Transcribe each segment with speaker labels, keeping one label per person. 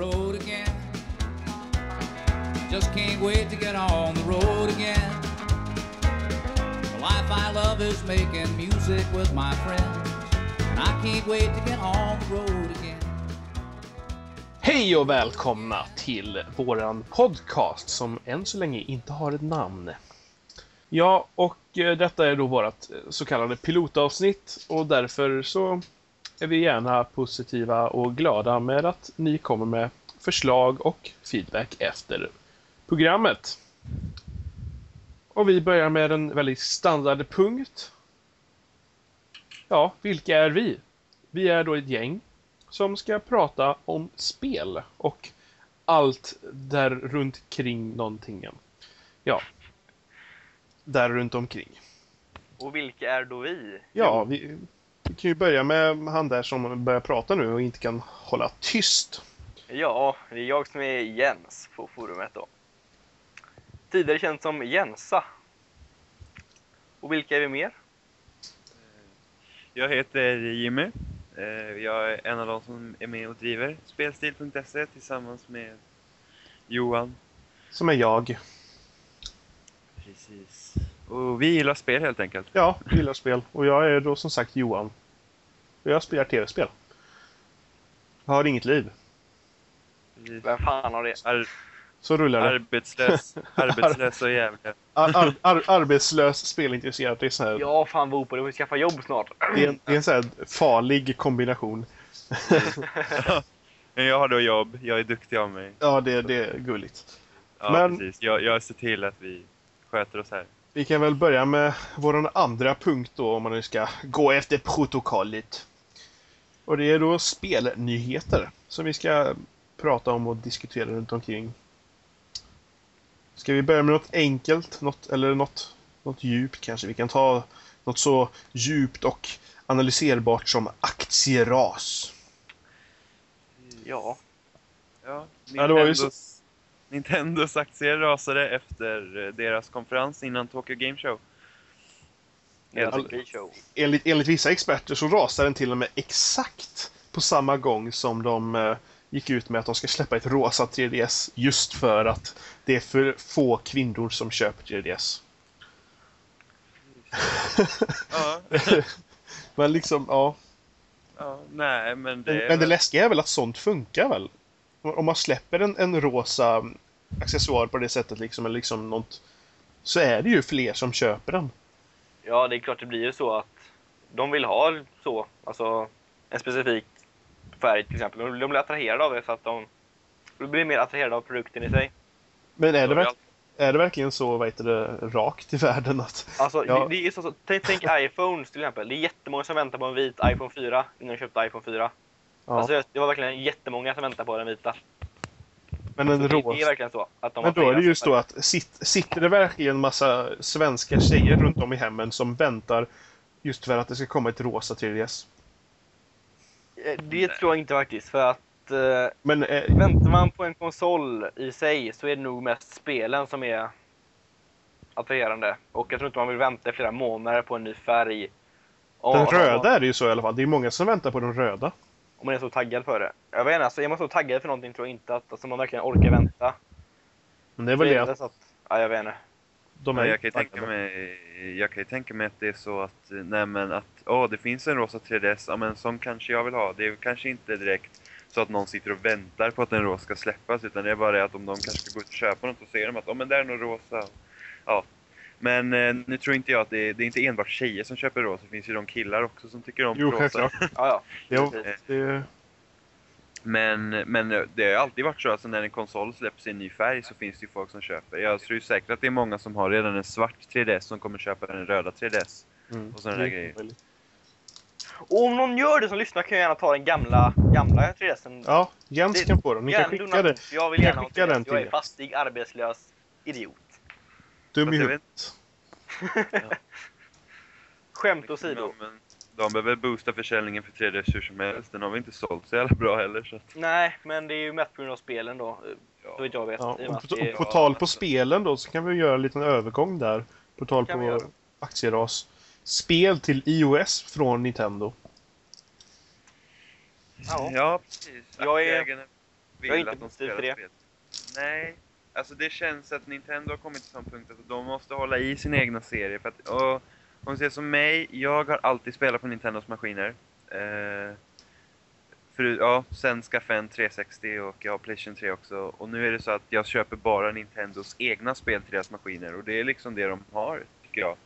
Speaker 1: road again. Just can't wait to get on the road again. The life I love is making music with my friends. And I can't wait to get on the road again.
Speaker 2: Hej och välkomna till våran podcast som än så länge inte har ett namn. Ja, och eh, detta är då vårt eh, så kallade pilotavsnitt och därför så är vi gärna positiva och glada med att ni kommer med förslag och feedback efter programmet. Och vi börjar med en väldigt standardpunkt. Ja, vilka är vi? Vi är då ett gäng som ska prata om spel och allt där runt kring någonting. Ja. Där runt omkring.
Speaker 3: Och vilka är då vi?
Speaker 2: Ja, vi, vi kan ju börja med han där som börjar prata nu och inte kan hålla tyst.
Speaker 3: Ja, det är jag som är Jens på forumet då. Tidigare känd som Jensa. Och vilka är vi mer?
Speaker 4: Jag heter Jimmy. Eh, Jag är en av de som är med och driver spelstil.se tillsammans med Johan.
Speaker 2: Som är jag.
Speaker 4: Precis. Och vi gillar spel helt enkelt.
Speaker 2: Ja, gillar spel. Och jag är då som sagt Johan. Och jag spelar tv-spel. Jag har inget liv.
Speaker 3: Vem fan har det?
Speaker 4: Ar
Speaker 2: Så rullar det.
Speaker 4: arbetslös, arbetslös och jävla.
Speaker 2: Ar ar ar arbetslös, spelintresserad. Det är, så här,
Speaker 3: Ja, fan på det. Vi skaffa jobb snart.
Speaker 2: det är en, det är en så här farlig kombination.
Speaker 4: Men jag har då jobb, jag är duktig av mig.
Speaker 2: Ja, det, det är gulligt.
Speaker 4: Ja,
Speaker 2: Men-
Speaker 4: precis. Jag, jag ser till att vi sköter oss här.
Speaker 2: Vi kan väl börja med vår andra punkt då, om man nu ska gå efter protokollet. Och det är då spelnyheter som vi ska prata om och diskutera runt omkring. Ska vi börja med något enkelt, något, eller något, något djupt kanske? Vi kan ta något så djupt och analyserbart som aktieras.
Speaker 3: Ja.
Speaker 4: Ja,
Speaker 2: Ja, det var ju så-
Speaker 4: Nintendos, aktier rasade efter eh, deras konferens innan Tokyo Game show.
Speaker 2: Enligt, enligt vissa experter så rasar den till och med exakt på samma gång som de eh, gick ut med att de ska släppa ett rosa 3DS just för att det är för få kvinnor som köper 3DS.
Speaker 4: Ja,
Speaker 2: Men liksom, ja.
Speaker 4: ja nej men det
Speaker 2: Men
Speaker 4: är
Speaker 2: det
Speaker 4: väl-
Speaker 2: läskiga är väl att sånt funkar väl? Om man släpper en, en rosa accessoar på det sättet liksom, eller liksom något, så är det ju fler som köper den.
Speaker 3: Ja, det är klart det blir ju så att de vill ha så, alltså en specifik färg till exempel. De de blir attraherade av det så att de, de blir mer attraherade av produkten i sig.
Speaker 2: Men är det, verk, är det verkligen så, vad heter det, rakt i världen att...
Speaker 3: Alltså,
Speaker 2: Ja.
Speaker 3: det, det är så, så, tänk, tänk iPhones till exempel. Det är jättemånga som väntar på en vit iPhone 4 innan de köpte iPhone 4.
Speaker 2: Ja,
Speaker 3: Alltså, det var verkligen jättemånga som väntade på den vita.
Speaker 2: men en
Speaker 3: det, det är verkligen så. Att de
Speaker 2: Men då är det just då att sit, sitter det verkligen massa svenska tjejer runt om i hemmen som väntar just för att det ska komma ett rosa 3DS?
Speaker 3: Eh, Det tror jag inte faktiskt. För att eh,
Speaker 2: Men eh,
Speaker 3: väntar man på en konsol i sig så är det nog mest spelen som är attraherande. Och jag tror inte man vill vänta flera månader på en ny färg. Och-
Speaker 2: den röda är det ju så i alla fall. Det är många som väntar på den röda.
Speaker 3: Om man är så taggad för det. Jag vet inte, alltså, är man så taggad för någonting tror jag inte att alltså, man verkligen orkar vänta.
Speaker 2: Men det är väl det att,
Speaker 3: ja, jag vet inte.
Speaker 2: De är
Speaker 4: Ja, jag, kan ju tänka mig, jag kan ju tänka mig att det är så att, eh, nej men att, åh det finns en rosa 3DS, ja men som kanske jag vill ha. Det är kanske inte direkt så att någon sitter och väntar på att en rosa ska släppas, utan det är bara det att om de kanske ska gå ut och köpa något och ser de att, åh men där är nog rosa. Ja. Men eh, nu tror inte jag att det är, det är inte enbart tjejer som köper rosa, det finns ju de killar också som tycker om
Speaker 2: Jo,
Speaker 4: rosa.
Speaker 2: självklart.
Speaker 3: Ja, ja.
Speaker 2: Jo,
Speaker 3: Precis.
Speaker 2: det,
Speaker 4: Men, men det har alltid varit så att när en konsol släpps i en ny färg så finns det ju folk som köper. Jag tror ju säkert att det är många som har redan en svart 3DS som kommer köpa den röda 3DS.
Speaker 2: mm,
Speaker 4: Och sådana där
Speaker 2: är
Speaker 4: grejer.
Speaker 3: Och om någon gör det som lyssnar kan jag gärna ta den gamla, gamla 3DSen.
Speaker 2: Ja, Jens kan få den. Ni kan skicka det.
Speaker 3: Jag vill gärna ha
Speaker 2: skicka
Speaker 3: en 3DS.
Speaker 2: den till
Speaker 3: Jag är fastig, arbetslös, idiot.
Speaker 2: Dum i huvudet.
Speaker 3: Skämt åsido.
Speaker 4: Ja, men de behöver boosta försäljningen för 3DS hur som helst. Den har vi inte sålt så jävla bra heller. Så
Speaker 3: Nej, men det är ju mest på grund av spelen då.
Speaker 4: ja.
Speaker 3: Så jag vet.
Speaker 2: Ja,
Speaker 3: och
Speaker 2: på, och på tal på spelen då så kan vi göra en liten övergång där. På tal på aktieras. Spel till iOS från Nintendo.
Speaker 3: Ja.
Speaker 4: Ja, precis.
Speaker 3: Jag är- Jag är inte
Speaker 4: att de
Speaker 3: positiv till det.
Speaker 4: spel. Nej, alltså det känns att Nintendo har kommit till en sån punkt att de måste hålla i sin egna serie. För att, och, om man ser som mig, jag har alltid spelat på Nintendos maskiner. Eh, för, ja, sen skaffade jag en 360 och jag har Playstation 3 också. Och nu är det så att jag köper bara Nintendos egna spel till deras maskiner. Och det är liksom det de har, tycker jag.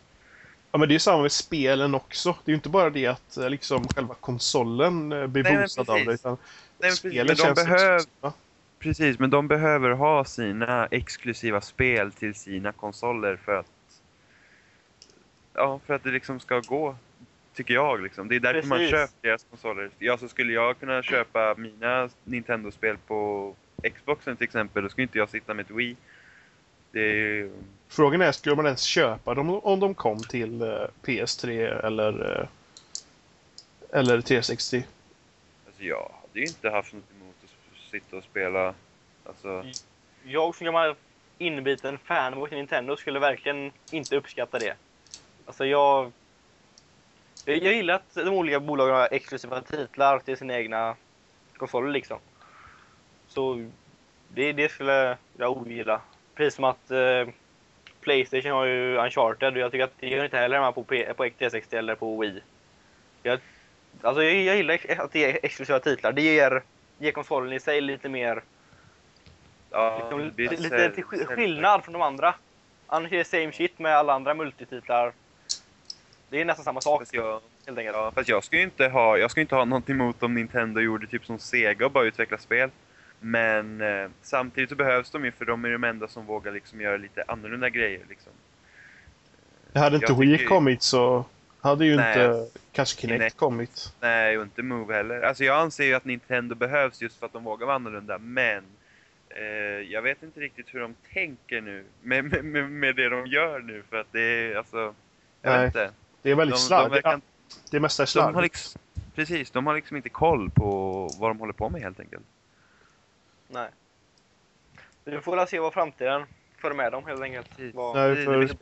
Speaker 2: Ja, men det är ju samma med spelen också. Det är ju inte bara det att eh, liksom själva konsolen eh, blir
Speaker 4: Nej,
Speaker 2: boostad av det, utan
Speaker 4: Nej, men precis,
Speaker 2: spelet
Speaker 4: men de
Speaker 2: känns
Speaker 4: behöver-
Speaker 2: exklusiva.
Speaker 4: Precis, men de behöver ha sina exklusiva spel till sina konsoler för att... Ja, för att det liksom ska gå, tycker jag. Liksom. Det är därför man
Speaker 3: Precis.
Speaker 4: köper deras konsoler. Ja, så skulle jag kunna köpa mina Nintendo-spel på Xboxen till exempel, då skulle inte jag sitta med ett Wii. Det är ju...
Speaker 2: Frågan är, skulle man ens köpa dem om de kom till eh, PS3 eller, eh, eller 360?
Speaker 4: Alltså, jag hade ju inte haft något emot att sitta och spela... Alltså,
Speaker 3: Jag som gammal inbiten fanboy till Nintendo skulle verkligen inte uppskatta det. Alltså jag... Jag, jag gillar att de olika bolagen har exklusiva titlar till sina egna konsoler liksom. Så det, det skulle jag ogilla. Precis som att eh, Playstation har ju Uncharted och jag tycker att det gör inte heller hemma på, P- på 360 eller på Wii. Jag, alltså jag, jag gillar att det är exklusiva titlar. Det ger, ger konsolen i sig lite mer
Speaker 4: ja,
Speaker 3: Liksom, lite
Speaker 4: sälj-
Speaker 3: till skillnad från de andra. Annars är det same shit med alla andra multititlar. Det är nästan samma sak
Speaker 4: jag,
Speaker 3: helt enkelt.
Speaker 4: Ja, fast jag ju inte ha, jag ska inte ha något emot om Nintendo gjorde typ som Sega och bara utveckla spel. Men eh, samtidigt så behövs de ju för de är de enda som vågar liksom göra lite annorlunda grejer liksom.
Speaker 2: Det hade inte Wii
Speaker 4: tycker-
Speaker 2: kommit så hade ju
Speaker 4: Nej,
Speaker 2: inte kanske Kinect,
Speaker 4: Kinect.
Speaker 2: kommit.
Speaker 4: Nej, och inte Move heller. Alltså jag anser ju att Nintendo behövs just för att de vågar vara annorlunda, men eh, jag vet inte riktigt hur de tänker nu med, med, med, med det de gör nu för att det är alltså, jag
Speaker 2: Nej,
Speaker 4: vet inte.
Speaker 2: Det är väldigt
Speaker 4: De, de,
Speaker 2: slarvigt.
Speaker 4: verkar,
Speaker 2: Det mesta är
Speaker 4: de har
Speaker 2: slarvigt.
Speaker 4: liksom, precis, de har liksom inte koll på vad de håller på med helt enkelt.
Speaker 3: Nej. Vi får väl se vad framtiden för med dem helt enkelt. Vad,
Speaker 2: Nej, för-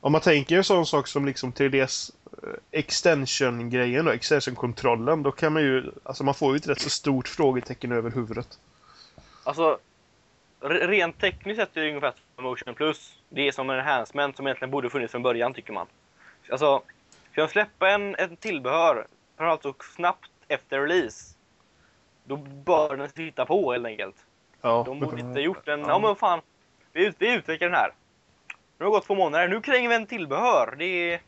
Speaker 2: Om man tänker en sån sak som liksom 3DS eh, extension-grejen då, extension-kontrollen, då kan man ju, alltså man får ju ett rätt så stort frågetecken över huvudet.
Speaker 3: Alltså, re- rent tekniskt sett är det ungefär som Motion Plus. Det är som en enhancement som egentligen borde funnits från början tycker man. Alltså, ska de släppa en, en tillbehör, framförallt så snabbt efter release, då bör den sitta på helt enkelt.
Speaker 2: Ja.
Speaker 3: De borde inte gjort en,
Speaker 4: Ja.
Speaker 3: ja men fan, vi, ut, vi utvecklar den här. Nu har det gått två månader, nu kränger vi en tillbehör. Det är...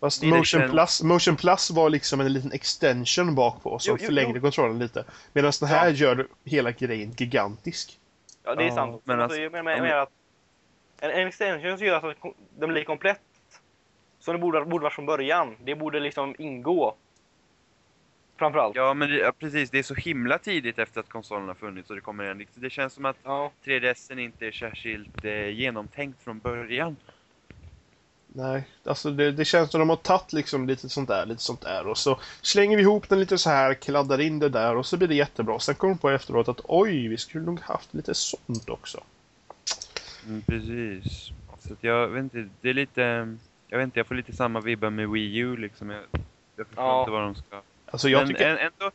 Speaker 2: Fast Motion Plus, Motion Plus var liksom en liten extension bak på som
Speaker 3: Jo, jo,
Speaker 2: förlängde
Speaker 3: jo.
Speaker 2: kontrollen lite. Medan den här gör hela grejen gigantisk.
Speaker 3: Ja, det är
Speaker 4: Ja,
Speaker 3: sant.
Speaker 4: men
Speaker 3: Men
Speaker 4: alltså-
Speaker 3: jag menar, jag
Speaker 4: ja, men-
Speaker 3: menar att en, en extension som gör att den blir komplett, som det borde, borde varit från början, det borde liksom ingå. Framförallt.
Speaker 4: Ja, men det, ja, precis. Det är så himla tidigt efter att konsolen har funnits och det kommer en. Det känns som att
Speaker 3: Ja.
Speaker 4: 3DSen inte är särskilt eh, genomtänkt från början.
Speaker 2: Nej, alltså det, det känns som de har tagit liksom lite sånt där, lite sånt där och så slänger vi ihop den lite så här, kladdar in det där och så blir det jättebra. Sen kommer de på efteråt att oj, vi skulle nog haft lite sånt också.
Speaker 4: Mm, precis. Så att jag vet inte, det är lite... Jag vet inte, jag får lite samma vibbar med Wii U liksom. Jag, jag förstår
Speaker 3: Ja.
Speaker 4: inte vad de ska...
Speaker 2: Alltså jag
Speaker 4: men
Speaker 2: tycker...
Speaker 4: än- ändå,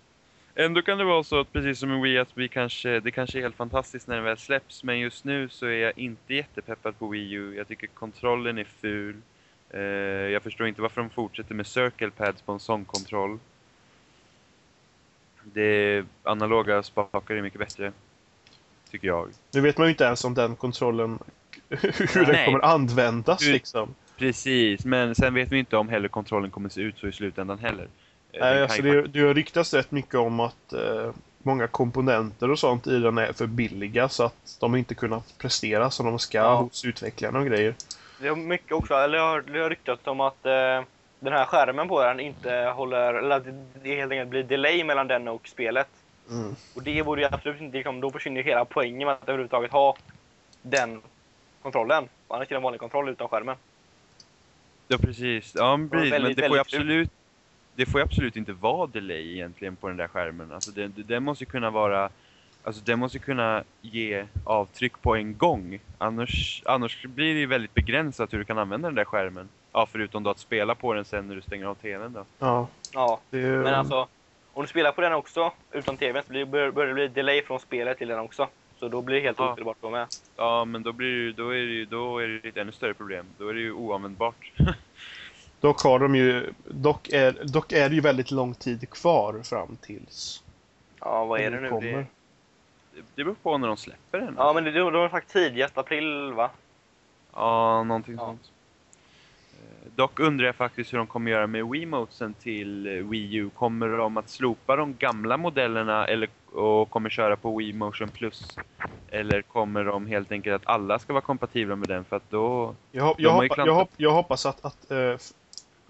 Speaker 4: ändå kan det vara så att precis som med Wii att vi kanske, det kanske är helt fantastiskt när den väl släpps. Men just nu så är jag inte jättepeppad på Wii U. Jag tycker kontrollen är ful. Eh, jag förstår inte varför de fortsätter med Circle Pads på en sån kontroll. Det analoga spakar är mycket bättre. Tycker jag.
Speaker 2: Nu vet man ju inte ens om den kontrollen, hur den
Speaker 4: Nej.
Speaker 2: kommer användas
Speaker 4: Hur-
Speaker 2: liksom.
Speaker 4: Precis, men sen vet vi inte om heller kontrollen kommer se ut så i slutändan heller. Eh,
Speaker 2: Nej, alltså det, det har ryktats rätt mycket om att eh, många komponenter och sånt i den är för billiga så att de inte kunnat prestera som de ska
Speaker 3: Ja.
Speaker 2: hos utvecklarna och grejer.
Speaker 3: Det har mycket också, eller jag har, det har ryktats om att eh, den här skärmen på den inte håller, eller att det- det helt enkelt blir delay mellan den och spelet.
Speaker 2: Mm.
Speaker 3: Och det borde ju absolut inte, liksom, då försvinner ju hela poängen med att överhuvudtaget ha den kontrollen. Annars är det en vanlig kontroll utan skärmen.
Speaker 4: Ja, precis. Ja, men, precis. men
Speaker 3: väldigt,
Speaker 4: det får, absolut, det får ju absolut inte vara delay egentligen på den där skärmen. Alltså det, det, den måste ju kunna vara... Alltså den måste kunna ge avtryck på en gång. Annars, annars blir det ju väldigt begränsat hur du kan använda den där skärmen. Ja, förutom då att spela på den sen när du stänger av TVn då.
Speaker 2: Ja,
Speaker 3: Ja, men alltså Om du spelar på den också, utan TVn, så blir- bör- börjar det bli delay från spelet till den också. Så då blir det helt
Speaker 4: Ja.
Speaker 3: ospelbart då med.
Speaker 4: Ja, men då, blir då, är det, då är det ett ännu större problem. Då är det ju oanvändbart.
Speaker 2: Dock har de ju... Dock är, dock är det ju väldigt lång tid kvar fram tills...
Speaker 3: Ja, vad är det
Speaker 2: det
Speaker 3: nu?
Speaker 2: kommer.
Speaker 3: Det...
Speaker 4: det beror på när de släpper den.
Speaker 3: Ja, men det, de har sagt tidigast april, va?
Speaker 4: Ja, någonting
Speaker 3: Ja.
Speaker 4: sånt. Dock undrar jag faktiskt hur de kommer göra med Wiimotesen till eh, Wii U. Kommer de att slopa de gamla modellerna eller, och kommer köra på Wii Motion Plus? Eller kommer de helt enkelt att alla ska vara kompatibla med den? För att då...
Speaker 2: Jag, hop- jag, hoppa, jag, hopp, jag hoppas att, att uh,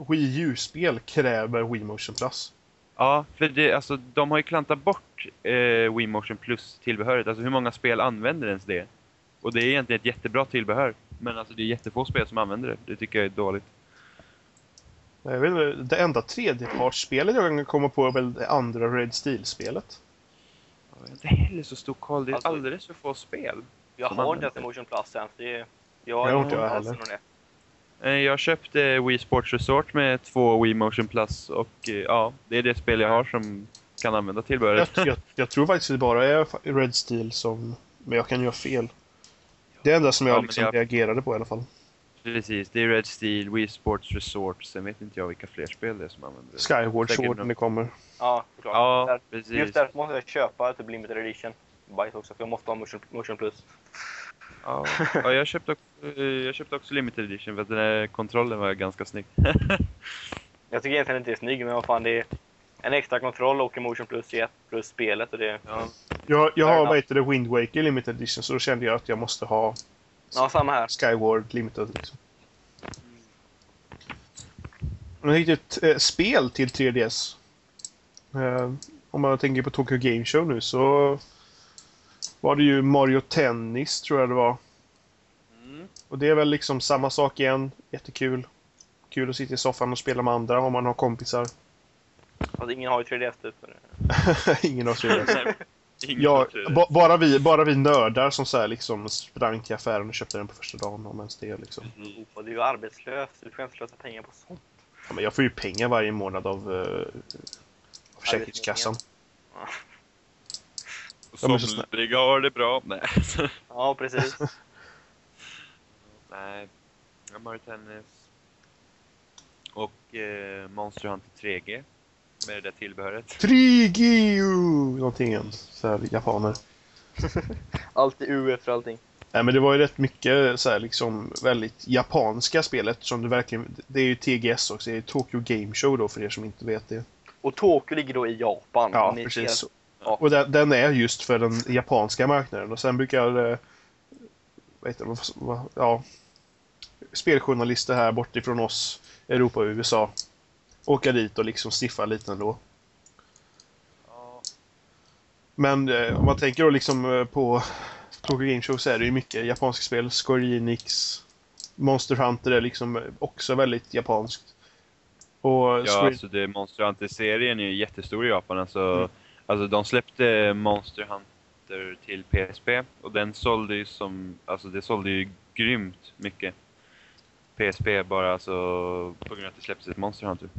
Speaker 2: Wii U-spel kräver Wii Motion Plus.
Speaker 4: Ja, för det, alltså, de har ju klantat bort eh, Wii Motion Plus-tillbehöret. Alltså hur många spel använder ens det? Och det är egentligen ett jättebra tillbehör. Men alltså det är jättefå spel som använder det. Det tycker jag är dåligt.
Speaker 2: Jag vet, det enda tredjepartsspelet jag kan komma på är väl det andra Red Steel-spelet.
Speaker 4: Jag har inte heller så stor koll. Det är
Speaker 3: Alltså-
Speaker 4: alldeles för få spel.
Speaker 3: Jag
Speaker 4: Som
Speaker 3: har inte. Motion Plus ens. Det är... Jag
Speaker 2: Jag
Speaker 3: har inte
Speaker 2: jag heller.
Speaker 4: Eh, Jag köpte Wii Sports Resort med två Wii Motion Plus och eh, ja, det är det spel jag har som kan använda
Speaker 2: Jag,
Speaker 4: tillbehöret.
Speaker 2: jag, jag tror faktiskt det bara är Red Steel som... Men jag kan ha fel. Det enda som jag
Speaker 4: Ja,
Speaker 2: liksom
Speaker 4: jag-
Speaker 2: reagerade på i alla fall.
Speaker 4: Precis, det är Red Steel, Wii Sports Resort. Sen vet inte jag vilka fler spel det är som använder det.
Speaker 2: Skyward Sword när det kommer.
Speaker 3: Ja, såklart.
Speaker 4: Ja,
Speaker 3: Där-
Speaker 4: precis.
Speaker 3: Just därför måste jag köpa typ Limited Edition. Bajs också, för jag måste ha Motion, motion Plus.
Speaker 4: Ja, ja jag, köpte också, eh, jag köpte också Limited Edition för att den här kontrollen var ganska snygg.
Speaker 3: Jag tycker egentligen inte det är snygg, men vad fan det är en extra kontroll och en Motion Plus i ett plus spelet och det...
Speaker 4: Ja,
Speaker 2: Jag, jag har vad heter det, Wind Waker Limited Edition så då kände jag att jag måste ha
Speaker 3: Ja, samma här.
Speaker 2: Skyward Limited. Liksom. Men riktigt eh, spel till 3DS. Eh, om man tänker på Tokyo Game Show nu så var det ju Mario Tennis tror jag det var.
Speaker 4: Mm.
Speaker 2: Och det är väl liksom samma sak igen. Jättekul. Kul att sitta i soffan och spela med andra om man har kompisar.
Speaker 3: Fast ingen har ju 3DS typ.
Speaker 2: Ingen har 3DS. Ja, ba- bara, vi, bara vi nördar som så här liksom sprang till affären och köpte den på första dagen om ens det liksom.
Speaker 4: Mm.
Speaker 3: Och du är ju arbetslös, du får inte slösa pengar på sånt.
Speaker 2: Ja, men jag får ju pengar varje månad av uh, Försäkringskassan. Ja, snä-
Speaker 4: Somliga har det bra. Nej.
Speaker 3: Ja, precis.
Speaker 4: Nej. Ja, Mario Tennis. Och eh, Monster Hunter 3G. Med det där tillbehöret.
Speaker 2: 3G! Någonting. Så här, japaner.
Speaker 3: Alltid U efter allting.
Speaker 2: Nej men det var ju rätt mycket så här liksom väldigt japanska spelet som du verkligen... Det är ju TGS också, det är Tokyo Game Show då för er som inte vet det.
Speaker 3: Och Tokyo ligger då i Japan.
Speaker 2: Ja,
Speaker 3: Ni
Speaker 2: precis.
Speaker 3: ser-
Speaker 2: Och den, den är just för den japanska marknaden och sen brukar... eh, Vad heter det? Vad, ja, speljournalister här bortifrån oss, Europa och USA, åka dit och liksom sniffa lite ändå.
Speaker 4: Ja.
Speaker 2: Men eh, om man tänker då liksom eh, på Tokyo Game Show så är det ju mycket japanska spel. Square Enix, Monster Hunter är liksom eh, också väldigt japanskt. Och
Speaker 4: Ja,
Speaker 2: Square...
Speaker 4: alltså det Monster Hunter-serien är ju jättestor i Japan. Alltså,
Speaker 2: Mm.
Speaker 4: alltså de släppte Monster Hunter till PSP och den sålde ju som, alltså det sålde ju grymt mycket. PSP bara alltså på grund av att det släpptes ett Monster Hunter.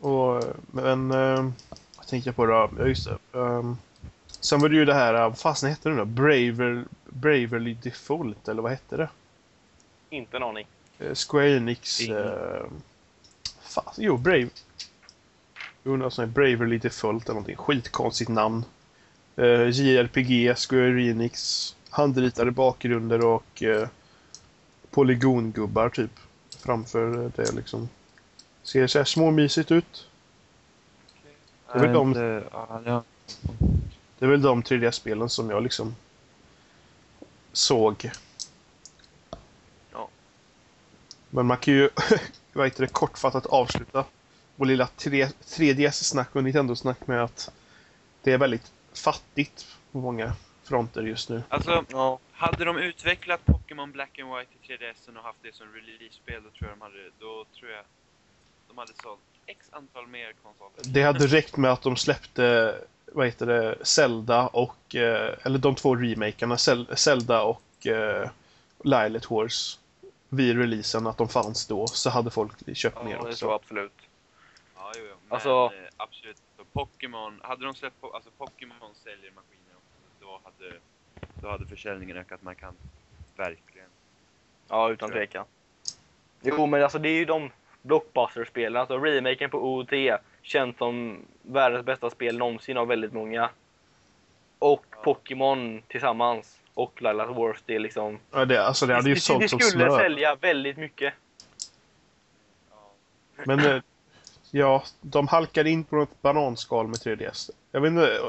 Speaker 2: Och, men... Eh, vad tänkte jag på då? Ja, just det. Um, sen var det ju det här, vad fasen hette det då? Braver, Braverly Default, eller vad hette det?
Speaker 3: Inte en aning.
Speaker 2: Eh, Square Enix...
Speaker 4: Ingen.
Speaker 2: Eh, fan, jo, Brave... Jo, något sånt Braverly Default eller någonting. Skitkonstigt namn. Eh, JRPG, Square Enix, handritade bakgrunder och eh, polygongubbar typ. Framför det liksom. Ser så här småmysigt ut. Det är väl de-. Det är väl de 3D-spelen som jag liksom såg.
Speaker 3: Ja.
Speaker 2: Men man kan ju, vad heter det, kortfattat avsluta vår lilla 3- 3DS-snack och Nintendo-snack med att det är väldigt fattigt på många fronter just nu.
Speaker 4: Alltså,
Speaker 3: Ja.
Speaker 4: hade de utvecklat Pokémon Black and White i 3DS och haft det som release-spel, då tror jag de hade, då tror jag de hade sålt x antal mer konsoler.
Speaker 2: Det hade räckt med att de släppte, vad heter det, Zelda och, eh, eller de två remakerna, Zel- Zelda och eh, Lilith Horse vid releasen, att de fanns då, så hade folk köpt mer
Speaker 3: Ja, det
Speaker 2: också.
Speaker 3: tror jag absolut.
Speaker 4: Ja, jo, jo. Men
Speaker 3: Alltså-
Speaker 4: eh, absolut, Pokémon, hade de släppt, po- alltså Pokémon säljer maskiner också, då hade, då hade försäljningen ökat markant. Verkligen.
Speaker 3: Ja, utan tvekan. Jo, men alltså det är ju de blockbuster-spelen. Alltså remaken på OT känns som världens bästa spel någonsin av väldigt många. Och
Speaker 4: Ja.
Speaker 3: Pokémon tillsammans. Och Lailas Wars, det är liksom...
Speaker 2: Ja, det, alltså det hade ju
Speaker 3: det,
Speaker 2: sålt
Speaker 3: det
Speaker 2: som
Speaker 3: skulle
Speaker 2: snö.
Speaker 3: sälja väldigt mycket.
Speaker 4: Ja.
Speaker 2: Men eh, ja, de halkade in på något bananskal med 3DS. Jag vet inte.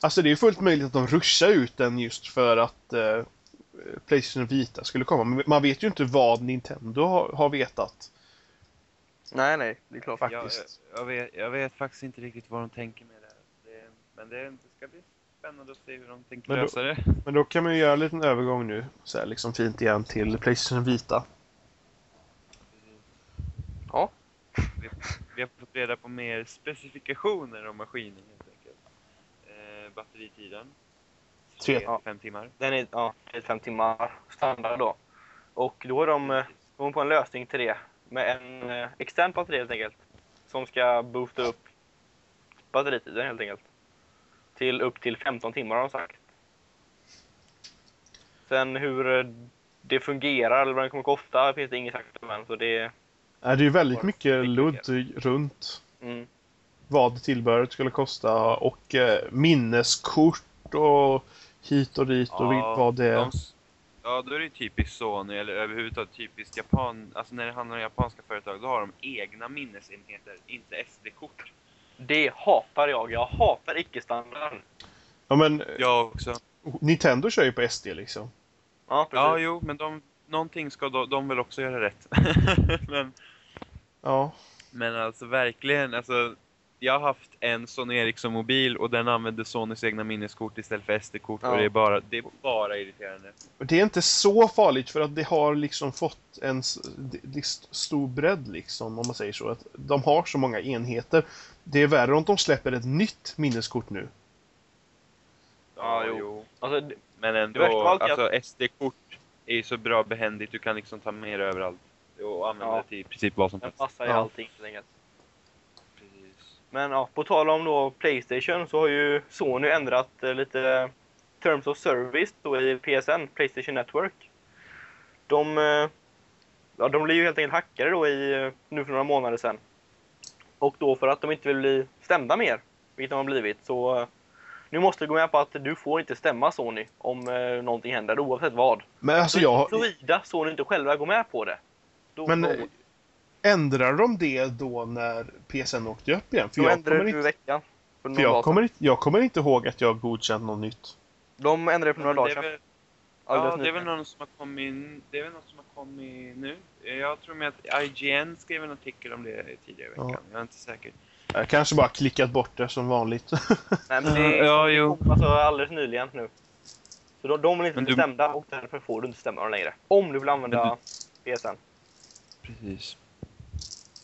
Speaker 2: Alltså det är ju fullt möjligt att de ruschar ut den just för att eh, Playstation Vita skulle komma. Men man vet ju inte vad Nintendo har, har vetat.
Speaker 3: Nej, nej, det är klart.
Speaker 4: Jag,
Speaker 2: Faktiskt.
Speaker 4: jag, vet, jag vet faktiskt inte riktigt vad de tänker med det. Det, men det, det ska bli spännande att se hur de tänker
Speaker 2: Men då-
Speaker 4: lösa det.
Speaker 2: Men då kan man ju göra en liten övergång nu. Så här, liksom fint igen till Playstation Vita.
Speaker 3: Ja.
Speaker 4: Vi, vi har fått reda på mer specifikationer om maskinen helt enkelt. Eh, batteritiden.
Speaker 2: Tre.
Speaker 4: 3-5 timmar.
Speaker 3: Den är ja, 35 timmar standard då. Och då har de eh, de på en lösning till det. Med en eh, extern batteri helt enkelt. Som ska boosta upp batteritiden helt enkelt. Till upp till 15 timmar har de sagt. Sen hur eh, det fungerar eller vad den kommer kosta finns det inget sagt om än. Så det
Speaker 2: det är ju väldigt
Speaker 3: Bara
Speaker 2: mycket ludd runt
Speaker 3: Mm.
Speaker 2: vad tillbehöret skulle kosta och eh, minneskort och hit och dit och
Speaker 4: Ja,
Speaker 2: vad det är.
Speaker 4: Ja, då är det ju typiskt Sony, eller överhuvudtaget typiskt Japan. Alltså när det handlar om japanska företag, då har de egna minnesenheter, inte SD-kort.
Speaker 3: Det hatar jag. Jag hatar icke-standard.
Speaker 2: Ja men
Speaker 4: Jag också.
Speaker 2: Nintendo kör ju på SD liksom.
Speaker 3: Ja, precis.
Speaker 4: Ja, jo, men de, någonting ska de, de väl också göra rätt. men,
Speaker 2: Ja.
Speaker 4: men alltså verkligen, alltså. Jag har haft en Sony Ericsson-mobil och den använde Sonys egna minneskort istället för SD-kort
Speaker 3: Ja.
Speaker 4: och det är, bara, det är bara irriterande.
Speaker 2: Och Det är inte så farligt för att det har liksom fått en stor bredd liksom, om man säger så. Att de har så många enheter. Det är värre om de släpper ett nytt minneskort nu.
Speaker 3: Ja, jo. Alltså,
Speaker 4: Men ändå, alltså SD-kort är ju så bra behändigt. Du kan liksom ta med det överallt. Och använda
Speaker 3: Ja.
Speaker 4: det till i princip vad som
Speaker 3: den
Speaker 4: helst.
Speaker 3: passar i
Speaker 2: Ja.
Speaker 3: allting helt enkelt.
Speaker 4: Precis.
Speaker 3: Men ja, på tal om då Playstation så har ju Sony ändrat eh, lite Terms of Service då i PSN, Playstation Network. De, eh, ja, de blir ju helt enkelt hackade då i, eh, nu för några månader sedan. Och då för att de inte vill bli stämda mer, vilket de har blivit, så eh, nu måste du gå med på att du får inte stämma Sony om eh, någonting händer, oavsett vad.
Speaker 2: Men alltså jag...
Speaker 3: Såvida Sony inte själva går med på det. Då,
Speaker 2: Men
Speaker 3: då,
Speaker 2: eh, ändrar de det då när PSN åkte upp igen? För
Speaker 3: då
Speaker 2: jag
Speaker 3: ändrar det i
Speaker 2: inte,
Speaker 3: veckan. För
Speaker 2: för jag, kommer inte, jag kommer inte ihåg att jag godkänt något nytt.
Speaker 3: De ändrade det för några dagar
Speaker 4: det är
Speaker 3: sedan.
Speaker 4: väl-
Speaker 3: Alldeles
Speaker 4: Ja, det är väl någon som har kommit, det är väl något som har kommit nu. Jag tror med att IGN skrev en artikel om det tidigare i veckan.
Speaker 2: Ja.
Speaker 4: Jag är inte säker.
Speaker 2: Jag kanske bara klickat bort det som vanligt.
Speaker 3: Nej, men det är
Speaker 4: Ja, jo.
Speaker 3: alltså, alldeles nyligen nu. Så de, de vill inte
Speaker 4: Men du-
Speaker 3: stämda och därför får du inte stämma dem längre. Om du vill använda PSN.
Speaker 4: Precis.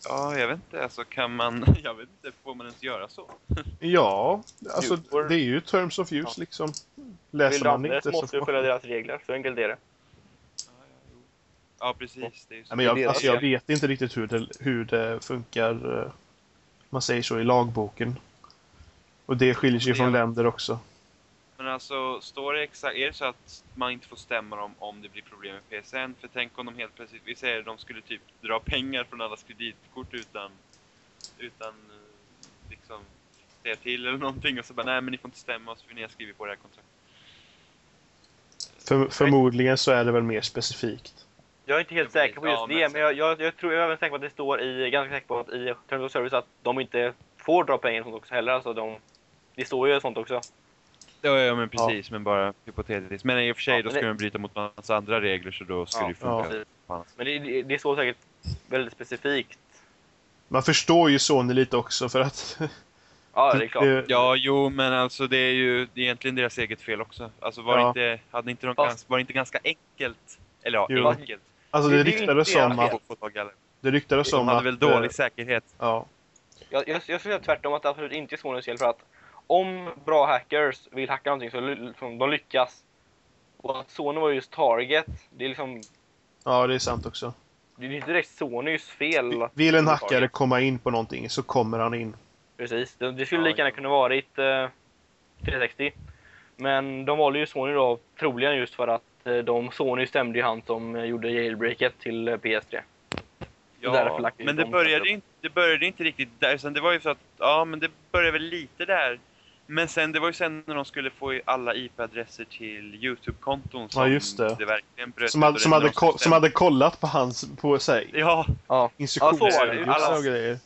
Speaker 4: Ja, jag vet inte. Alltså kan man... Jag vet inte. Får man ens göra så?
Speaker 2: ja, alltså det är ju terms of use
Speaker 3: Ja.
Speaker 2: liksom.
Speaker 3: Vill
Speaker 2: Läser
Speaker 3: du
Speaker 2: man inte
Speaker 3: så måste du följa deras regler. Så enkelt är det.
Speaker 4: Ja, precis. Det är.
Speaker 2: Ja, men jag, alltså, jag vet inte riktigt hur det, hur det funkar, eh, man säger så, i lagboken. Och det skiljer sig
Speaker 4: Det-
Speaker 2: från länder också.
Speaker 4: Men alltså, står det exakt... Är det så att man inte får stämma dem om det blir problem med PSN? För tänk om de helt plötsligt... Vi säger att de skulle typ dra pengar från allas kreditkort utan... Utan eh, liksom säga till eller någonting och så bara nej men ni får inte stämma oss för ni har skrivit på det här kontraktet.
Speaker 2: För, förmodligen så är det väl mer specifikt.
Speaker 3: Jag är inte helt säker på just det, men jag, jag, jag tror jag är även säker på att det står i, ganska säker på att i Terms of Service att de inte får dra pengar och sånt också heller. Alltså de, det står ju sånt också.
Speaker 4: Ja, ja men precis, men bara hypotetiskt. Men i och för sig,
Speaker 3: Ja,
Speaker 4: då skulle
Speaker 3: det-
Speaker 4: de bryta mot massa andra regler så då skulle
Speaker 3: Ja,
Speaker 4: det funka.
Speaker 2: ja.
Speaker 3: Men det, det, det står säkert väldigt specifikt.
Speaker 2: Man förstår ju Sony lite också för att...
Speaker 3: Ja, det är klart.
Speaker 2: det-
Speaker 4: Ja, jo, men alltså det är ju det är egentligen deras eget fel också. Alltså var
Speaker 2: Ja.
Speaker 4: det inte, hade inte de
Speaker 3: Fast-
Speaker 4: var det inte ganska enkelt? Eller ja,
Speaker 2: Jo.
Speaker 4: enkelt.
Speaker 2: Alltså
Speaker 3: Det-
Speaker 2: det
Speaker 3: är
Speaker 2: ryktades om att... Det ryktades
Speaker 4: De
Speaker 2: om
Speaker 4: hade
Speaker 2: att...
Speaker 4: väl
Speaker 2: eh,
Speaker 4: dålig säkerhet.
Speaker 2: Ja.
Speaker 3: Jag, jag, jag skulle säga tvärtom att det absolut inte är Sonys fel för att om bra hackers vill hacka någonting så liksom, de lyckas. Och att Sony var just target, det är liksom,
Speaker 2: ja, det är sant också.
Speaker 3: det är inte direkt Sonys fel.
Speaker 2: Vill en
Speaker 3: Target.
Speaker 2: hackare komma in på någonting så kommer han in.
Speaker 3: Precis. Det, det skulle
Speaker 4: Ja,
Speaker 3: lika gärna
Speaker 4: ja.
Speaker 3: kunna varit eh, 360. Men de valde ju Sony då, troligen just för att eh, de, Sony stämde ju han som gjorde jailbreaket till eh, PS3. därför
Speaker 4: Ja, men det
Speaker 3: de
Speaker 4: började, inte, det började inte riktigt där. Sen det var ju så att, ja men det började väl lite där. Men sen, det var ju sen när de skulle få i alla IP-adresser till YouTube-konton som
Speaker 2: Ja, just det.
Speaker 4: verkligen bröt
Speaker 2: Som hade, som, hade ko- som hade kollat på hans, på sig,
Speaker 4: Ja,
Speaker 3: Ja.
Speaker 2: instruktionsvideos
Speaker 3: Alla-
Speaker 2: och grejer.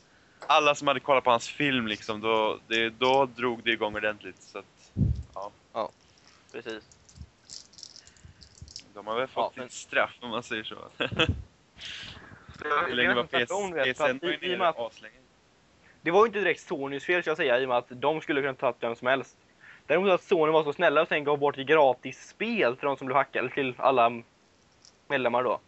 Speaker 4: alla som hade kollat på hans film liksom, då, det, då drog det igång ordentligt. Så att,
Speaker 3: Precis.
Speaker 4: de har väl fått
Speaker 3: Ja, men-
Speaker 4: sitt straff om man säger så. Hur länge var PSN
Speaker 3: att
Speaker 4: var ju
Speaker 3: i- i
Speaker 4: nere aslänge.
Speaker 3: Det var ju inte direkt Sonys fel ska jag säga i och med att de skulle kunna ta vem som helst. Däremot att Sony var så snälla och sen gav bort gratis spel till de som blev hackade, till alla medlemmar då.